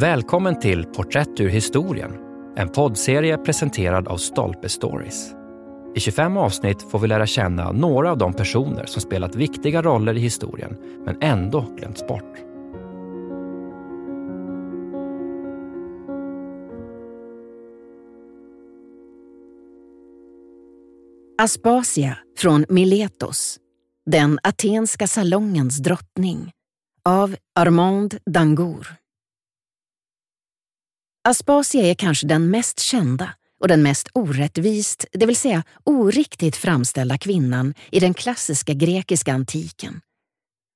Välkommen till Porträtt ur historien, en poddserie presenterad av Stolpe Stories. I 25 avsnitt får vi lära känna några av de personer som spelat viktiga roller i historien, men ändå glömts bort. Aspasia från Miletos, den atenska salongens drottning, av Armand Dangour. Aspasia är kanske den mest kända och den mest orättvist, det vill säga oriktigt framställda kvinnan i den klassiska grekiska antiken.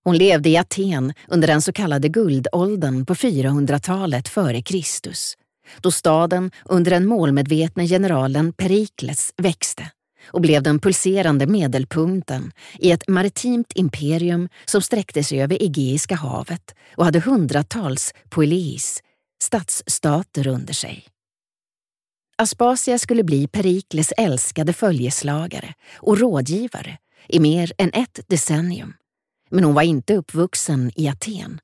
Hon levde i Aten under den så kallade guldåldern på 400-talet före Kristus, då staden under den målmedvetne generalen Perikles växte och blev den pulserande medelpunkten i ett maritimt imperium som sträckte sig över Egeiska havet och hade hundratals poleis, stadsstater under sig. Aspasia skulle bli Perikles älskade följeslagare och rådgivare i mer än ett decennium. Men hon var inte uppvuxen i Aten.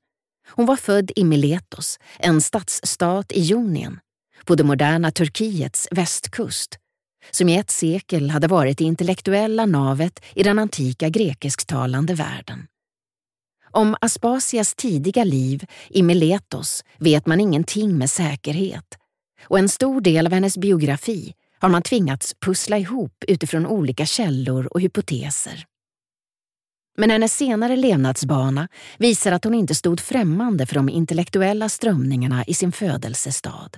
Hon var född i Miletos, en stadsstat i Jonien, på det moderna Turkiets västkust, som i ett sekel hade varit det intellektuella navet i den antika grekisktalande världen. Om Aspasias tidiga liv i Miletos vet man ingenting med säkerhet och en stor del av hennes biografi har man tvingats pussla ihop utifrån olika källor och hypoteser. Men hennes senare levnadsbana visar att hon inte stod främmande för de intellektuella strömningarna i sin födelsestad.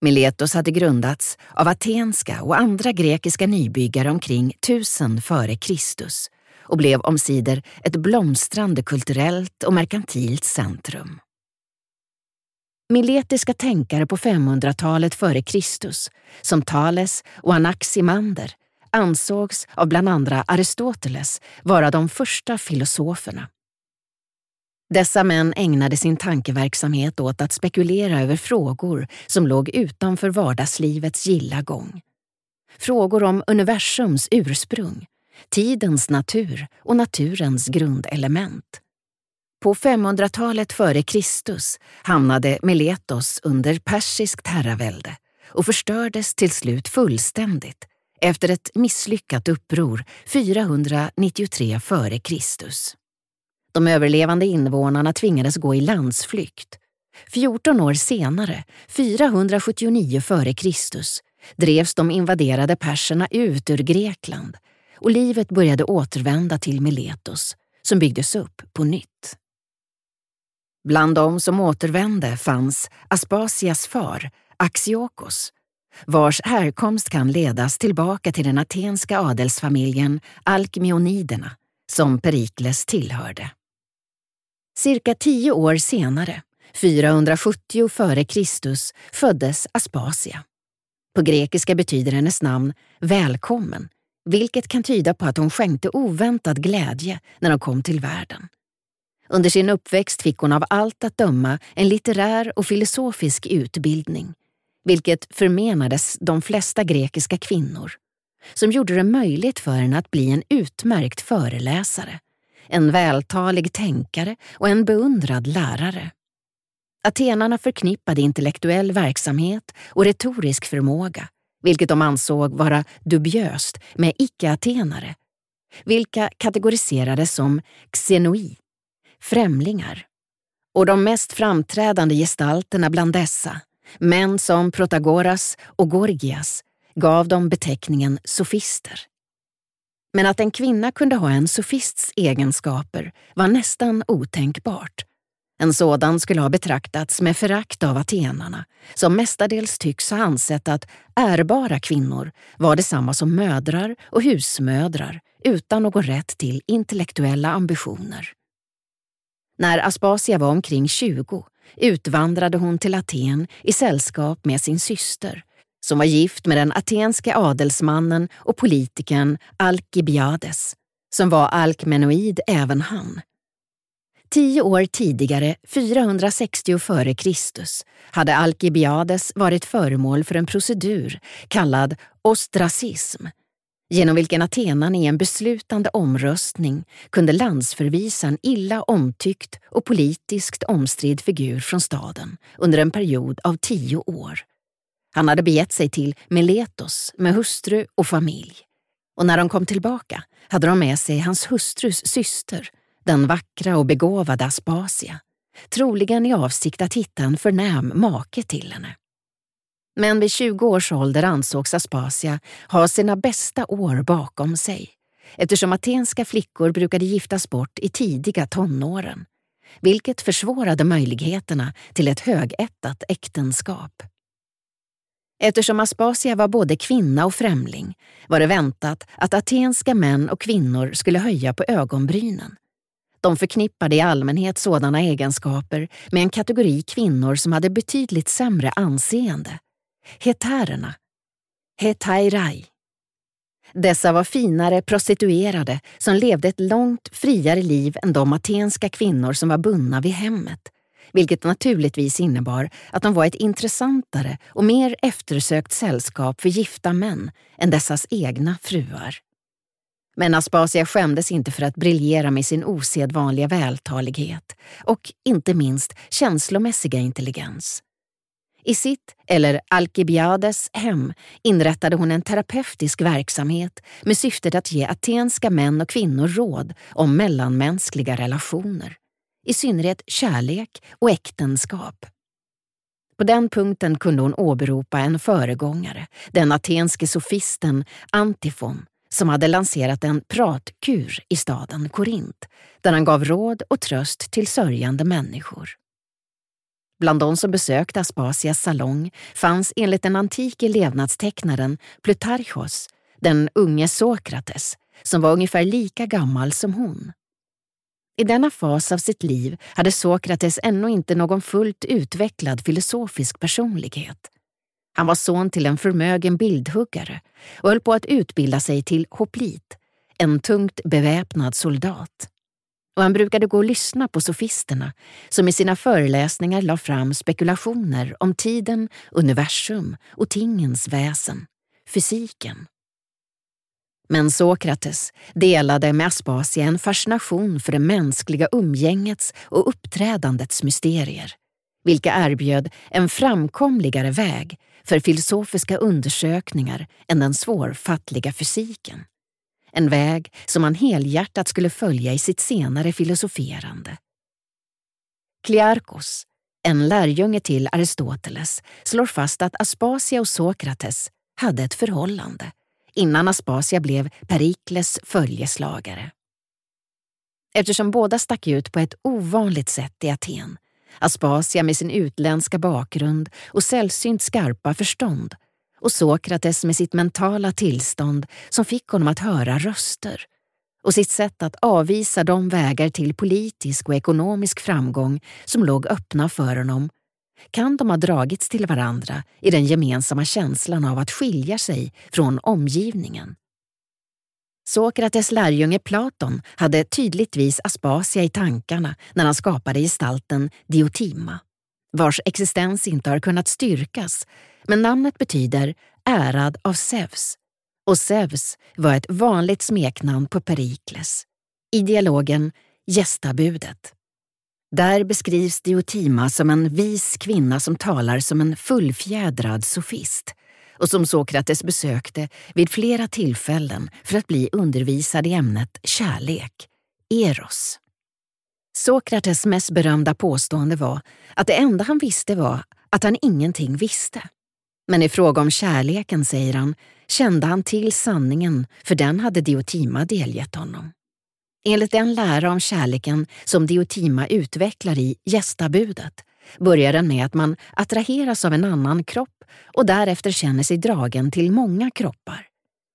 Miletos hade grundats av atenska och andra grekiska nybyggare omkring 1000 f.Kr och blev omsider ett blomstrande kulturellt och merkantilt centrum. Miletiska tänkare på 500-talet före Kristus, som Thales och Anaximander, ansågs av bland andra Aristoteles vara de första filosoferna. Dessa män ägnade sin tankeverksamhet åt att spekulera över frågor som låg utanför vardagslivets gilla gång. Frågor om universums ursprung, tidens natur och naturens grundelement. På 500-talet före Kristus hamnade Miletos under persiskt herravälde och förstördes till slut fullständigt efter ett misslyckat uppror 493 f.Kr. De överlevande invånarna tvingades gå i landsflykt. 14 år senare, 479 f.Kr., drevs de invaderade perserna ut ur Grekland och livet började återvända till Miletus, som byggdes upp på nytt. Bland de som återvände fanns Aspasias far, Axiokos, vars härkomst kan ledas tillbaka till den atenska adelsfamiljen Alkmeoniderna, som Perikles tillhörde. Cirka tio år senare, 470 f.Kr., föddes Aspasia. På grekiska betyder hennes namn välkommen, vilket kan tyda på att hon skänkte oväntad glädje när hon kom till världen. Under sin uppväxt fick hon av allt att döma en litterär och filosofisk utbildning, vilket förmenades de flesta grekiska kvinnor, som gjorde det möjligt för henne att bli en utmärkt föreläsare en vältalig tänkare och en beundrad lärare. Atenarna förknippade intellektuell verksamhet och retorisk förmåga, vilket de ansåg vara dubiöst med icke-atenare, vilka kategoriserades som xenoi, främlingar. Och de mest framträdande gestalterna bland dessa, män som Protagoras och Gorgias, gav dem beteckningen sofister. Men att en kvinna kunde ha en sofists egenskaper var nästan otänkbart. En sådan skulle ha betraktats med förakt av atenarna, som mestadels tycks ha ansett att ärbara kvinnor var detsamma som mödrar och husmödrar utan någon rätt till intellektuella ambitioner. När Aspasia var omkring 20 utvandrade hon till Aten i sällskap med sin syster som var gift med den atenske adelsmannen och politikern Alkibiades, som var alkmenoid även han. Tio år tidigare, 460 f.Kr., hade Alkibiades varit föremål för en procedur kallad ostracism, genom vilken atenan i en beslutande omröstning kunde landsförvisa en illa omtyckt och politiskt omstridd figur från staden under en period av tio år. Han hade begett sig till Miletos med hustru och familj. Och när de kom tillbaka hade de med sig hans hustrus syster, den vackra och begåvade Aspasia, troligen i avsikt att hitta en förnäm make till henne. Men vid 20 års ålder ansågs Aspasia ha sina bästa år bakom sig eftersom atenska flickor brukade giftas bort i tidiga tonåren, vilket försvårade möjligheterna till ett högättat äktenskap. Eftersom Aspasia var både kvinna och främling var det väntat att atenska män och kvinnor skulle höja på ögonbrynen. De förknippade i allmänhet sådana egenskaper med en kategori kvinnor som hade betydligt sämre anseende. Hetärerna. Hetairai. Dessa var finare prostituerade som levde ett långt friare liv än de atenska kvinnor som var bundna vid hemmet vilket naturligtvis innebar att de var ett intressantare och mer eftersökt sällskap för gifta män än dessas egna fruar. Men Aspasia skämdes inte för att briljera med sin osedvanliga vältalighet och, inte minst, känslomässiga intelligens. I sitt, eller Alkibiades, hem inrättade hon en terapeutisk verksamhet med syftet att ge atenska män och kvinnor råd om mellanmänskliga relationer i synnerhet kärlek och äktenskap. På den punkten kunde hon åberopa en föregångare, den atenske sofisten Antifon, som hade lanserat en pratkur i staden Korint, där han gav råd och tröst till sörjande människor. Bland de som besökte Aspasias salong fanns enligt den antike levnadstecknaren Plutarchos den unge Sokrates, som var ungefär lika gammal som hon. I denna fas av sitt liv hade Sokrates ännu inte någon fullt utvecklad filosofisk personlighet. Han var son till en förmögen bildhuggare och höll på att utbilda sig till hoplit, en tungt beväpnad soldat. Och han brukade gå och lyssna på sofisterna som i sina föreläsningar la fram spekulationer om tiden, universum och tingens väsen, fysiken. Men Sokrates delade med Aspasia en fascination för det mänskliga umgängets och uppträdandets mysterier, vilka erbjöd en framkomligare väg för filosofiska undersökningar än den svårfattliga fysiken. En väg som han helhjärtat skulle följa i sitt senare filosoferande. Klearchos, en lärjunge till Aristoteles, slår fast att Aspasia och Sokrates hade ett förhållande innan Aspasia blev Perikles följeslagare. Eftersom båda stack ut på ett ovanligt sätt i Aten, Aspasia med sin utländska bakgrund och sällsynt skarpa förstånd. Och Sokrates med sitt mentala tillstånd som fick honom att höra röster. Och sitt sätt att avvisa de vägar till politisk och ekonomisk framgång som låg öppna för honom. Kan de ha dragits till varandra i den gemensamma känslan av att skilja sig från omgivningen. Sokrates lärjunge Platon hade tydligtvis Aspasia i tankarna när han skapade gestalten Diotima, vars existens inte har kunnat styrkas, men namnet betyder ärad av Zeus, och Zeus var ett vanligt smeknamn på Perikles. I dialogen Gästabudet. Där beskrivs Diotima som en vis kvinna som talar som en fullfjädrad sofist och som Sokrates besökte vid flera tillfällen för att bli undervisad i ämnet kärlek, eros. Sokrates mest berömda påstående var att det enda han visste var att han ingenting visste. Men i fråga om kärleken, säger han, kände han till sanningen för den hade Diotima delgett honom. Enligt den lära om kärleken som Diotima utvecklar i Gästabudet börjar den med att man attraheras av en annan kropp och därefter känner sig dragen till många kroppar.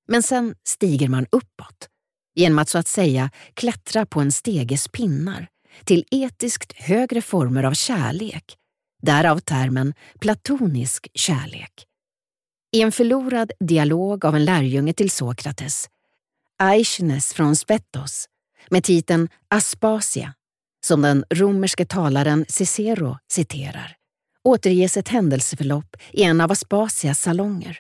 Men sen stiger man uppåt genom att så att säga klättra på en steges pinnar till etiskt högre former av kärlek, därav termen platonisk kärlek. I en förlorad dialog av en lärjunge till Sokrates, Aishines från Spettos, med titeln Aspasia, som den romerske talaren Cicero citerar, återges ett händelseförlopp i en av Aspasias salonger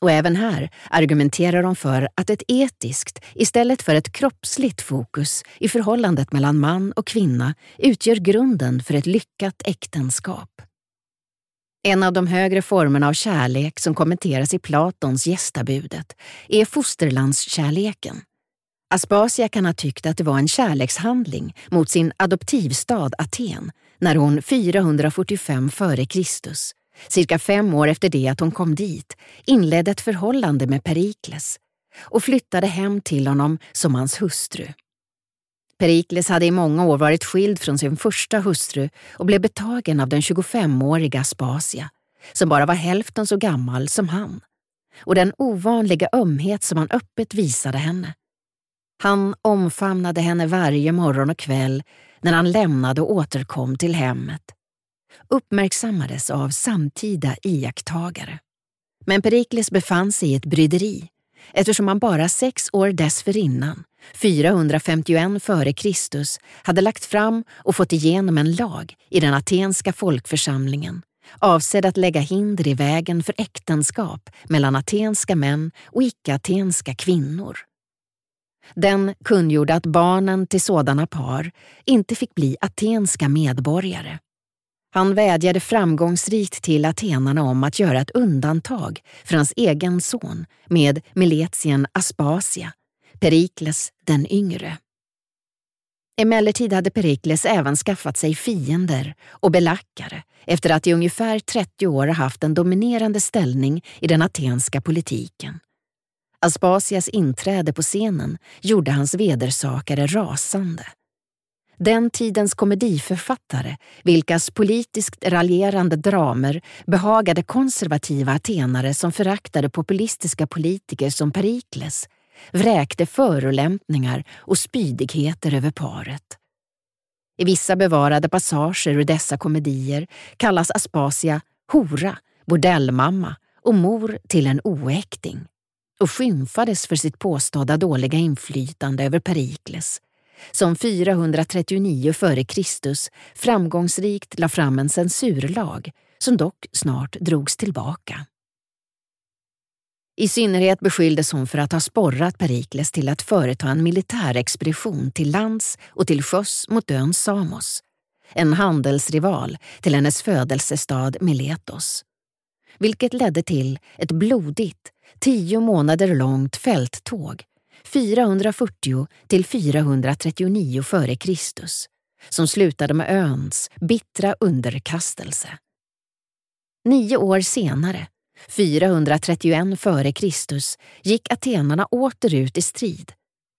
Och även här argumenterar de för att ett etiskt istället för ett kroppsligt fokus i förhållandet mellan man och kvinna utgör grunden för ett lyckat äktenskap. En av de högre formerna av kärlek som kommenteras i Platons Gästabudet är fosterlandskärleken. Aspasia kan ha tyckt att det var en kärlekshandling mot sin adoptivstad Aten när hon 445 f.Kr cirka fem år efter det att hon kom dit, inledde ett förhållande med Perikles och flyttade hem till honom som hans hustru. Perikles hade i många år varit skild från sin första hustru och blev betagen av den 25-åriga Spasia, som bara var hälften så gammal som han, och den ovanliga ömhet som han öppet visade henne. Han omfamnade henne varje morgon och kväll när han lämnade och återkom till hemmet uppmärksammades av samtida iakttagare. Men Perikles befann sig i ett bryderi eftersom han bara sex år dessförinnan, 451 f.Kr. hade lagt fram och fått igenom en lag i den atenska folkförsamlingen avsedd att lägga hinder i vägen för äktenskap mellan atenska män och icke-atenska kvinnor. Den kungjorde att barnen till sådana par inte fick bli atenska medborgare han vädjade framgångsrikt till atenarna om att göra ett undantag för hans egen son med Miletien Aspasia, Perikles den yngre. Emellertid hade Perikles även skaffat sig fiender och belackare efter att i ungefär 30 år haft en dominerande ställning i den atenska politiken. Aspasias inträde på scenen gjorde hans vedersakare rasande. Den tidens komediförfattare, vilkas politiskt raljerande dramer behagade konservativa atenare som föraktade populistiska politiker som Perikles, vräkte förolämpningar och spydigheter över paret. I vissa bevarade passager ur dessa komedier kallas Aspasia hora, bordellmamma och mor till en oäkting och skymfades för sitt påstådda dåliga inflytande över Perikles som 439 f.Kr. framgångsrikt la fram en censurlag som dock snart drogs tillbaka. I synnerhet beskylldes hon för att ha sporrat Perikles till att företa en militärexpedition till lands och till sjöss mot ön Samos, en handelsrival till hennes födelsestad Miletos, vilket ledde till ett blodigt, tio månader långt fälttåg 440 till 439 f.Kr. som slutade med öns bittra underkastelse. Nio år senare, 431 f.Kr. gick atenarna åter ut i strid,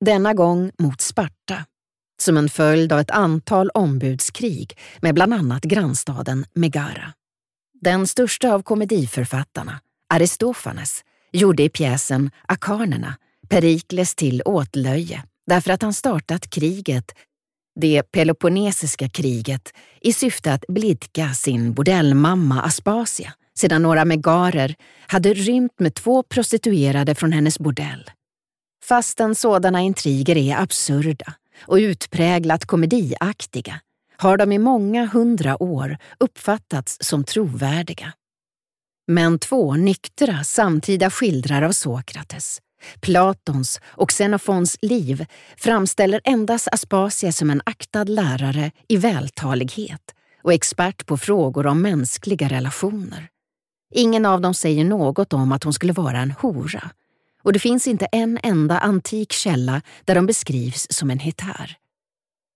denna gång mot Sparta, som en följd av ett antal ombudskrig med bland annat grannstaden Megara. Den största av komediförfattarna, Aristofanes, gjorde i pjäsen Akarnerna Perikles till åtlöje därför att han startat kriget, det Peloponnesiska kriget, i syfte att blidka sin bordellmamma Aspasia sedan några megarer hade rymt med två prostituerade från hennes bordell. Fastän sådana intriger är absurda och utpräglat komediaktiga har de i många hundra år uppfattats som trovärdiga. Men två nyktra samtida skildrar av Sokrates Platons och Xenofons liv framställer endast Aspasia som en aktad lärare i vältalighet och expert på frågor om mänskliga relationer. Ingen av dem säger något om att hon skulle vara en hora och det finns inte en enda antik källa där de beskrivs som en hetär.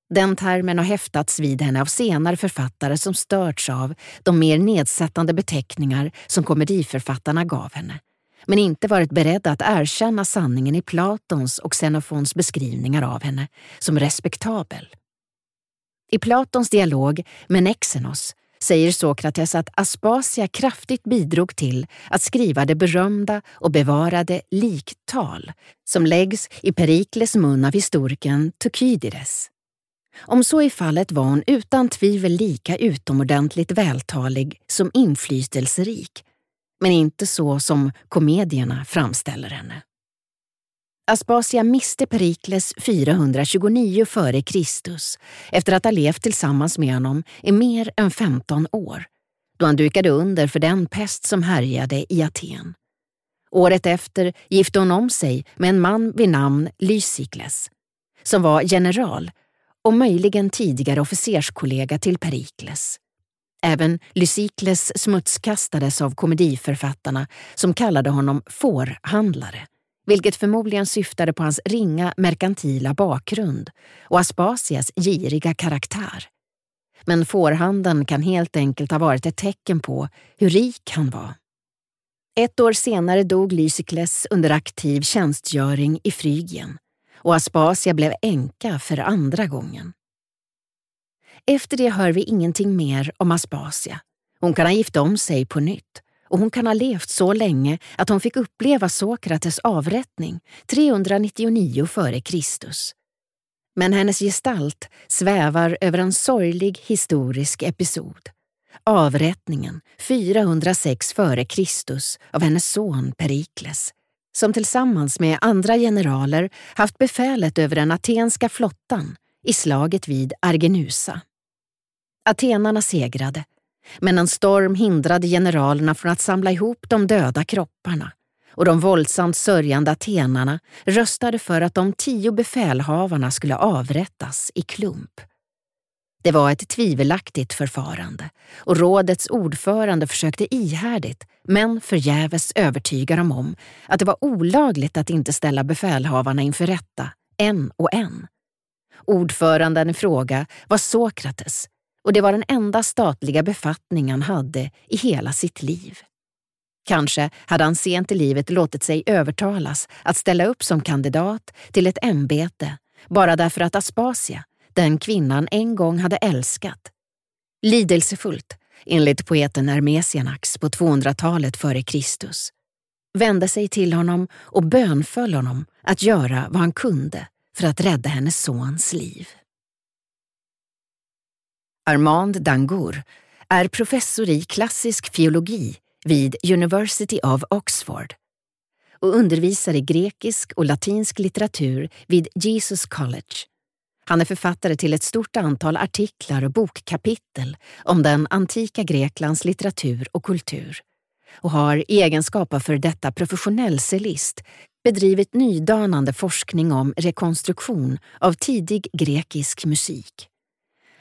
Den termen har häftats vid henne av senare författare som störts av de mer nedsättande beteckningar som komediförfattarna gav henne men inte varit beredda att erkänna sanningen i Platons och Xenofons beskrivningar av henne som respektabel. I Platons dialog med Nexenos säger Sokrates att Aspasia kraftigt bidrog till att skriva det berömda och bevarade liktal som läggs i Perikles mun av historikern Tukydides. Om så är fallet var hon utan tvivel lika utomordentligt vältalig som inflytelserik men inte så som komedierna framställer henne. Aspasia miste Perikles 429 f.Kr. efter att ha levt tillsammans med honom i mer än 15 år, då han dukade under för den pest som härjade i Aten. Året efter gifte hon om sig med en man vid namn Lysikles, som var general och möjligen tidigare officerskollega till Perikles. Även Lysikles smutskastades av komediförfattarna som kallade honom fårhandlare, vilket förmodligen syftade på hans ringa merkantila bakgrund och Aspasias giriga karaktär. Men fårhandeln kan helt enkelt ha varit ett tecken på hur rik han var. Ett år senare dog Lysikles under aktiv tjänstgöring i Frygien och Aspasia blev änka för andra gången. Efter det hör vi ingenting mer om Aspasia. Hon kan ha gift om sig på nytt och hon kan ha levt så länge att hon fick uppleva Sokrates avrättning 399 f.Kr. Men hennes gestalt svävar över en sorglig historisk episod. Avrättningen 406 f.Kr. av hennes son Perikles som tillsammans med andra generaler haft befälet över den atenska flottan i slaget vid Argenusa. Atenarna segrade, men en storm hindrade generalerna från att samla ihop de döda kropparna och de våldsamt sörjande atenarna röstade för att de tio befälhavarna skulle avrättas i klump. Det var ett tvivelaktigt förfarande och rådets ordförande försökte ihärdigt, men förgäves övertyga dem om att det var olagligt att inte ställa befälhavarna inför rätta, en och en. Ordföranden i fråga var Sokrates och det var den enda statliga befattning han hade i hela sitt liv. Kanske hade han sent i livet låtit sig övertalas att ställa upp som kandidat till ett ämbete bara därför att Aspasia, den kvinnan en gång hade älskat, lidelsefullt, enligt poeten Hermesianax på 200-talet före Kristus, vände sig till honom och bönföll honom att göra vad han kunde för att rädda hennes sons liv. Armand Dangour är professor i klassisk filologi vid University of Oxford och undervisar i grekisk och latinsk litteratur vid Jesus College. Han är författare till ett stort antal artiklar och bokkapitel om den antika Greklands litteratur och kultur och har i egenskap av för detta professionell cellist bedrivit nydanande forskning om rekonstruktion av tidig grekisk musik.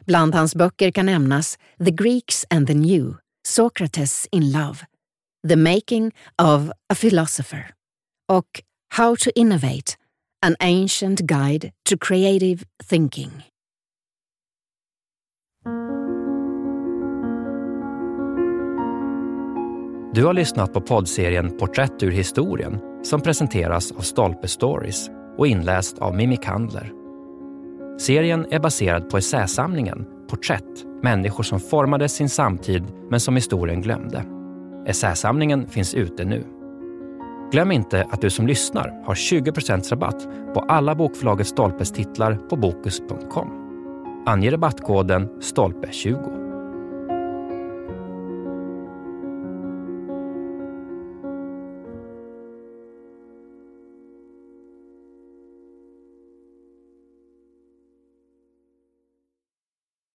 Bland hans böcker kan nämnas The Greeks and the New, Socrates in Love, The Making of a Philosopher och How to Innovate, An Ancient Guide to Creative Thinking. Du har lyssnat på poddserien Porträtt ur historien som presenteras av Stolpe Stories och inläst av Mimmi Kandler. Serien är baserad på essäsamlingen Porträtt, människor som formade sin samtid men som historien glömde. Essäsamlingen finns ute nu. Glöm inte att du som lyssnar har 20% rabatt på alla bokförlaget Stolpes titlar på Bokus.com. Ange rabattkoden STOLPE20.